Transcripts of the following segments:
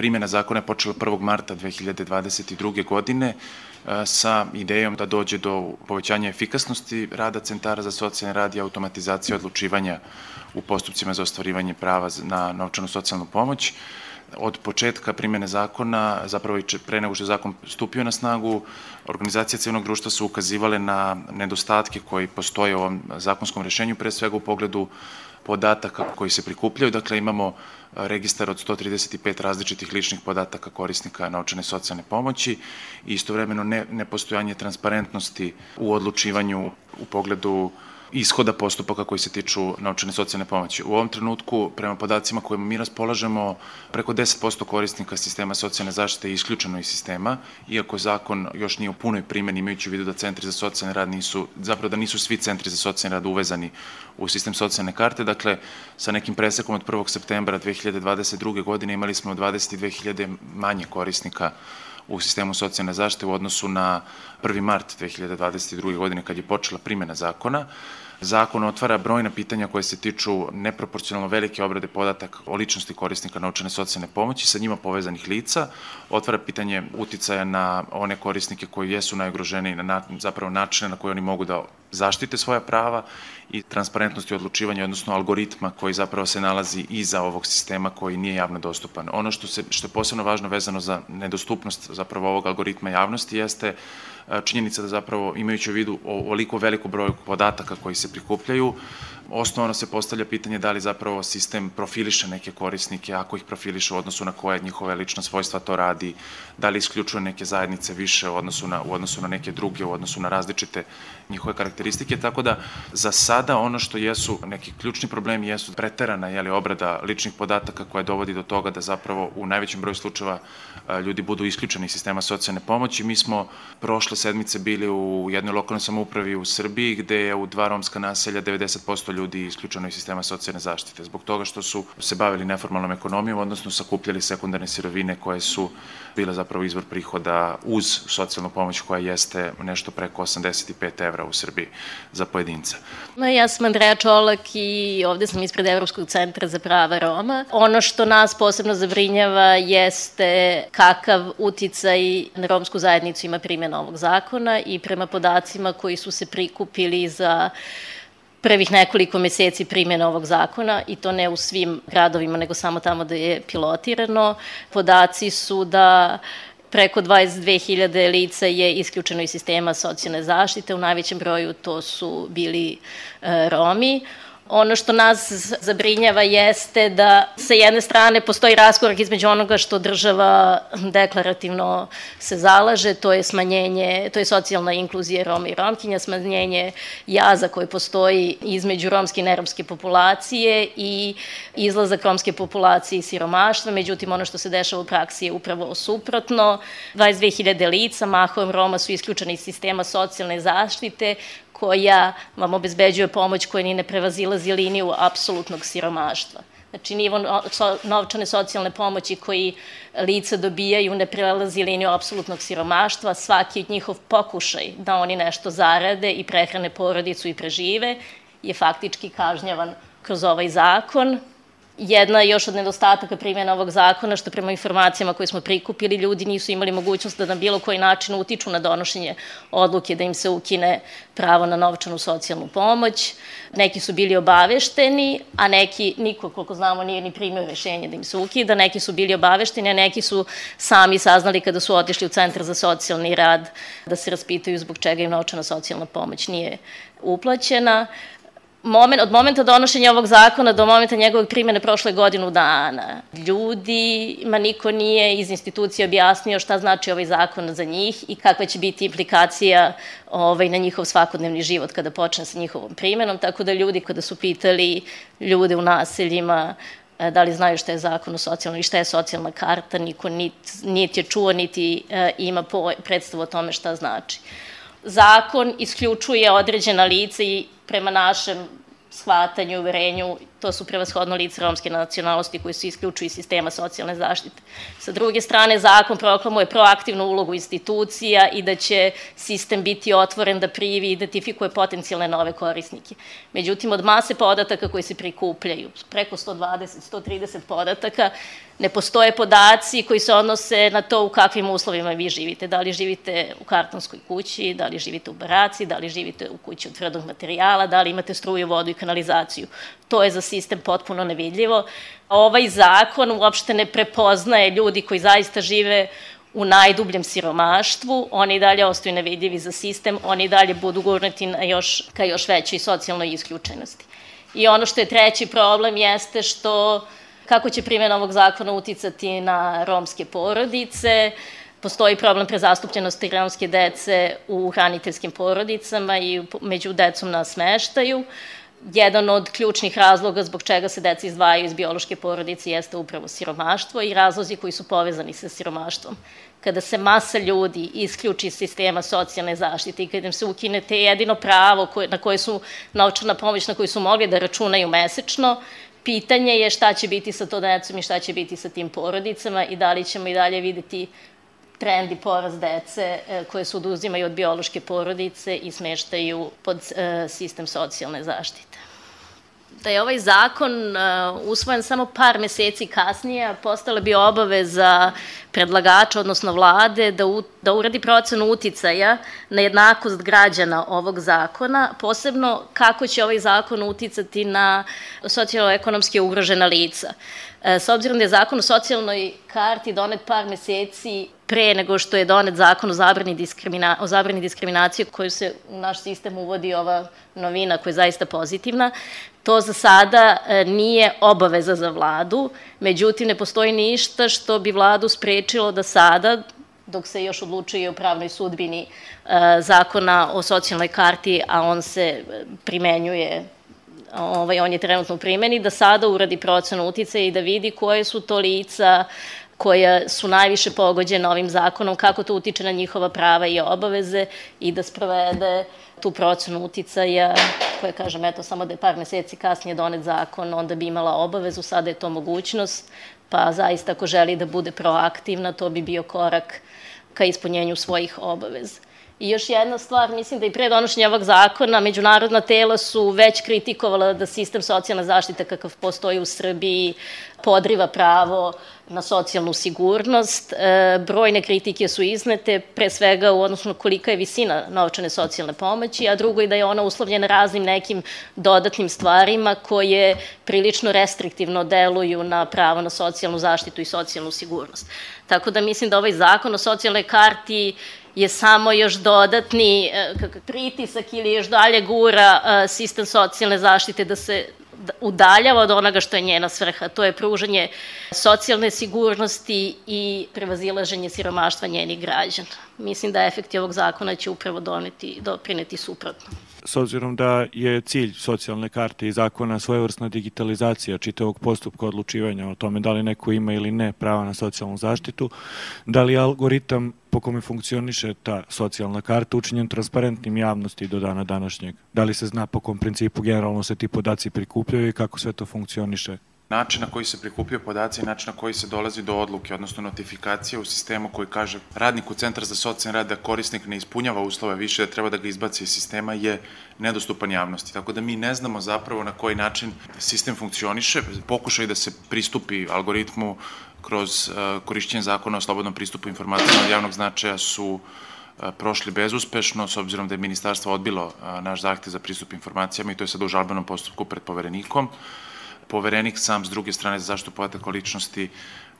primjena zakona je počela 1. marta 2022. godine sa idejom da dođe do povećanja efikasnosti rada centara za socijalni rad i automatizacije odlučivanja u postupcima za ostvarivanje prava na novčanu socijalnu pomoć. Od početka primjene zakona, zapravo i pre nego što je zakon stupio na snagu, organizacije civilnog društva su ukazivale na nedostatke koji postoje u ovom zakonskom rešenju, pre svega u pogledu podataka koji se prikupljaju. Dakle, imamo registar od 135 različitih ličnih podataka korisnika novčane socijalne pomoći i istovremeno ne, nepostojanje transparentnosti u odlučivanju u pogledu ishoda postupaka koji se tiču naučene socijalne pomoći. U ovom trenutku, prema podacima kojima mi raspolažemo, preko 10% korisnika sistema socijalne zaštite je isključeno iz sistema, iako zakon još nije u punoj primjeni, imajući u vidu da centri za socijalni rad nisu, zapravo da nisu svi centri za socijalni rad uvezani u sistem socijalne karte. Dakle, sa nekim presekom od 1. septembra 2022. godine imali smo 22.000 manje korisnika u sistemu socijalne zaštite u odnosu na 1. mart 2022. godine kad je počela primjena zakona. Zakon otvara brojna pitanja koje se tiču neproporcionalno velike obrade podataka o ličnosti korisnika novčane socijalne pomoći sa njima povezanih lica, otvara pitanje uticaja na one korisnike koji jesu najugroženiji, na zapravo načine na koje oni mogu da zaštite svoja prava i transparentnosti odlučivanja, odnosno algoritma koji zapravo se nalazi iza ovog sistema koji nije javno dostupan. Ono što, se, što je posebno važno vezano za nedostupnost zapravo ovog algoritma javnosti jeste činjenica da zapravo imajući u vidu ovoliko veliku broju podataka koji se prikupljaju, osnovano se postavlja pitanje da li zapravo sistem profiliše neke korisnike, ako ih profiliše u odnosu na koje njihove lična svojstva to radi, da li isključuje neke zajednice više u odnosu na, u odnosu na neke druge, u odnosu na različite njihove karakteristike, tako da za sada ono što jesu neki ključni problemi jesu preterana jeli, obrada ličnih podataka koja dovodi do toga da zapravo u najvećem broju slučajeva ljudi budu isključeni iz sistema socijalne pomoći. Mi smo prošle sedmice bili u jednoj lokalnoj samoupravi u Srbiji gde je u dva romska naselja 90% ljudi isključeno iz sistema socijalne zaštite zbog toga što su se bavili neformalnom ekonomijom, odnosno sakupljali sekundarne sirovine koje su bile zapravo izvor prihoda uz socijalnu pomoć koja jeste nešto preko 85 evra u Srbiji za pojedinca. Ja sam Andreja Čolak i ovde sam ispred Evropskog centra za prava Roma. Ono što nas posebno zabrinjava jeste kakav uticaj na romsku zajednicu ima primjena ovog zakona i prema podacima koji su se prikupili za prvih nekoliko meseci primjene ovog zakona i to ne u svim gradovima, nego samo tamo da je pilotirano. Podaci su da preko 22.000 lica je isključeno iz sistema socijalne zaštite, u najvećem broju to su bili e, Romi. Ono što nas zabrinjava jeste da sa jedne strane postoji raskorak između onoga što država deklarativno se zalaže, to je smanjenje, to je socijalna inkluzija Roma i Romkinja, smanjenje jaza koji postoji između romske i neromske populacije i izlazak romske populacije iz siromaštva, međutim ono što se dešava u praksi je upravo suprotno. 22.000 lica, mahom Roma su isključeni iz sistema socijalne zaštite, koja vam obezbeđuje pomoć koja ni ne prevazilazi liniju apsolutnog siromaštva. Znači, nivo novčane socijalne pomoći koji lica dobijaju ne prelazi liniju apsolutnog siromaštva, svaki od njihov pokušaj da oni nešto zarade i prehrane porodicu i prežive je faktički kažnjavan kroz ovaj zakon jedna još od nedostataka primjena ovog zakona, što prema informacijama koje smo prikupili, ljudi nisu imali mogućnost da na bilo koji način utiču na donošenje odluke da im se ukine pravo na novčanu socijalnu pomoć. Neki su bili obavešteni, a neki, niko, koliko znamo, nije ni primio rešenje da im se ukida, neki su bili obavešteni, a neki su sami saznali kada su otišli u Centar za socijalni rad da se raspitaju zbog čega im novčana socijalna pomoć nije uplaćena moment, od momenta donošenja ovog zakona do momenta njegovog primjene prošle godinu dana. Ljudi, ma niko nije iz institucije objasnio šta znači ovaj zakon za njih i kakva će biti implikacija ovaj, na njihov svakodnevni život kada počne sa njihovom primjenom, tako da ljudi kada su pitali ljude u naseljima e, da li znaju šta je zakon o socijalnoj i šta je socijalna karta, niko niti, niti je čuo, niti e, ima predstavu o tome šta znači zakon isključuje određena lica i prema našem shvatanju, uverenju, to su prevashodno lice romske nacionalnosti koji se isključuju iz sistema socijalne zaštite. Sa druge strane, zakon proklamuje proaktivnu ulogu institucija i da će sistem biti otvoren da privi i identifikuje potencijalne nove korisnike. Međutim, od mase podataka koji se prikupljaju, preko 120, 130 podataka, ne postoje podaci koji se odnose na to u kakvim uslovima vi živite. Da li živite u kartonskoj kući, da li živite u baraci, da li živite u kući od tvrdog materijala, da li imate struju, vodu i kanalizaciju. To je za sistem potpuno nevidljivo. Ovaj zakon uopšte ne prepoznaje ljudi koji zaista žive u najdubljem siromaštvu, oni dalje ostaju nevidljivi za sistem, oni dalje budu gurnuti na još, ka još većoj socijalnoj isključenosti. I ono što je treći problem jeste što kako će primjena ovog zakona uticati na romske porodice, postoji problem prezastupljenosti romske dece u hraniteljskim porodicama i među decom na smeštaju. Jedan od ključnih razloga zbog čega se deca izdvajaju iz biološke porodice jeste upravo siromaštvo i razlozi koji su povezani sa siromaštvom. Kada se masa ljudi isključi iz sistema socijalne zaštite i kada im se ukine te jedino pravo koje, na koje su novčana pomoć na koju su mogli da računaju mesečno, pitanje je šta će biti sa to decom i šta će biti sa tim porodicama i da li ćemo i dalje videti trend i porast dece e, koje se oduzimaju od biološke porodice i smeštaju pod e, sistem socijalne zaštite da je ovaj zakon uh, usvojen samo par meseci kasnije, postala bi obaveza predlagača, odnosno vlade, da, u, da uradi procenu uticaja na jednakost građana ovog zakona, posebno kako će ovaj zakon uticati na socijalno-ekonomski ugrožena lica. E, s obzirom da je zakon o socijalnoj karti donet par meseci pre nego što je donet zakon o zabrani, diskrimina, o zabrani diskriminacije koju se u naš sistem uvodi ova novina koja je zaista pozitivna, to za sada e, nije obaveza za vladu, međutim ne postoji ništa što bi vladu sprečilo da sada, dok se još odlučuje o pravnoj sudbini e, zakona o socijalnoj karti, a on se primenjuje ovaj, on je trenutno u primjeni, da sada uradi procenu uticaja i da vidi koje su to lica koja su najviše pogođena ovim zakonom, kako to utiče na njihova prava i obaveze i da sprovede tu procenu uticaja koja, kažem, eto, samo da je par meseci kasnije donet zakon, onda bi imala obavezu, sada je to mogućnost, pa zaista ako želi da bude proaktivna, to bi bio korak ka ispunjenju svojih obaveza. I još jedna stvar, mislim da i pre donošenja ovog zakona međunarodna tela su već kritikovala da sistem socijalne zaštite kakav postoji u Srbiji podriva pravo na socijalnu sigurnost. E, brojne kritike su iznete, pre svega u odnosu na kolika je visina novčane socijalne pomoći, a drugo je da je ona uslovljena raznim nekim dodatnim stvarima koje prilično restriktivno deluju na pravo na socijalnu zaštitu i socijalnu sigurnost. Tako da mislim da ovaj zakon o socijalnoj karti je samo još dodatni e, pritisak ili još dalje gura e, sistem socijalne zaštite da se udaljava od onoga što je njena svrha. To je pružanje socijalne sigurnosti i prevazilaženje siromaštva njenih građana. Mislim da efekti ovog zakona će upravo doneti, doprineti suprotno s obzirom da je cilj socijalne karte i zakona svojevrsna digitalizacija čitavog postupka odlučivanja o tome da li neko ima ili ne prava na socijalnu zaštitu, da li algoritam po kome funkcioniše ta socijalna karta učinjen transparentnim javnosti do dana današnjeg? Da li se zna po kom principu generalno se ti podaci prikupljaju i kako sve to funkcioniše? Način na koji se prikupio podaci i način na koji se dolazi do odluke, odnosno notifikacije u sistemu koji kaže radniku Centra za socijalni rad da korisnik ne ispunjava uslove više, da treba da ga izbaci iz sistema, je nedostupan javnosti. Tako da mi ne znamo zapravo na koji način sistem funkcioniše. Pokušaj da se pristupi algoritmu kroz uh, korišćenje zakona o slobodnom pristupu informacijama od javnog značaja su uh, prošli bezuspešno, s obzirom da je ministarstvo odbilo uh, naš zahtev za pristup informacijama i to je sad u žalbenom postupku pred poverenikom poverenik sam s druge strane za zaštitu podataka o ličnosti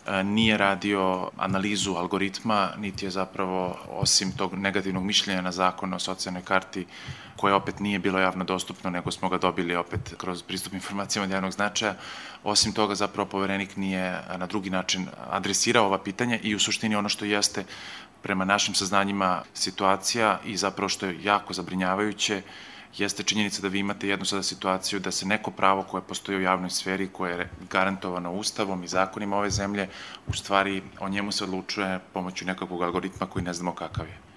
e, nije radio analizu algoritma, niti je zapravo, osim tog negativnog mišljenja na zakon o socijalnoj karti, koje opet nije bilo javno dostupno, nego smo ga dobili opet kroz pristup informacijama od javnog značaja, osim toga zapravo poverenik nije na drugi način adresirao ova pitanja i u suštini ono što jeste prema našim saznanjima situacija i zapravo što je jako zabrinjavajuće, jeste činjenica da vi imate jednu sada situaciju da se neko pravo koje postoji u javnoj sferi, koje je garantovano ustavom i zakonima ove zemlje, u stvari o njemu se odlučuje pomoću nekakvog algoritma koji ne znamo kakav je.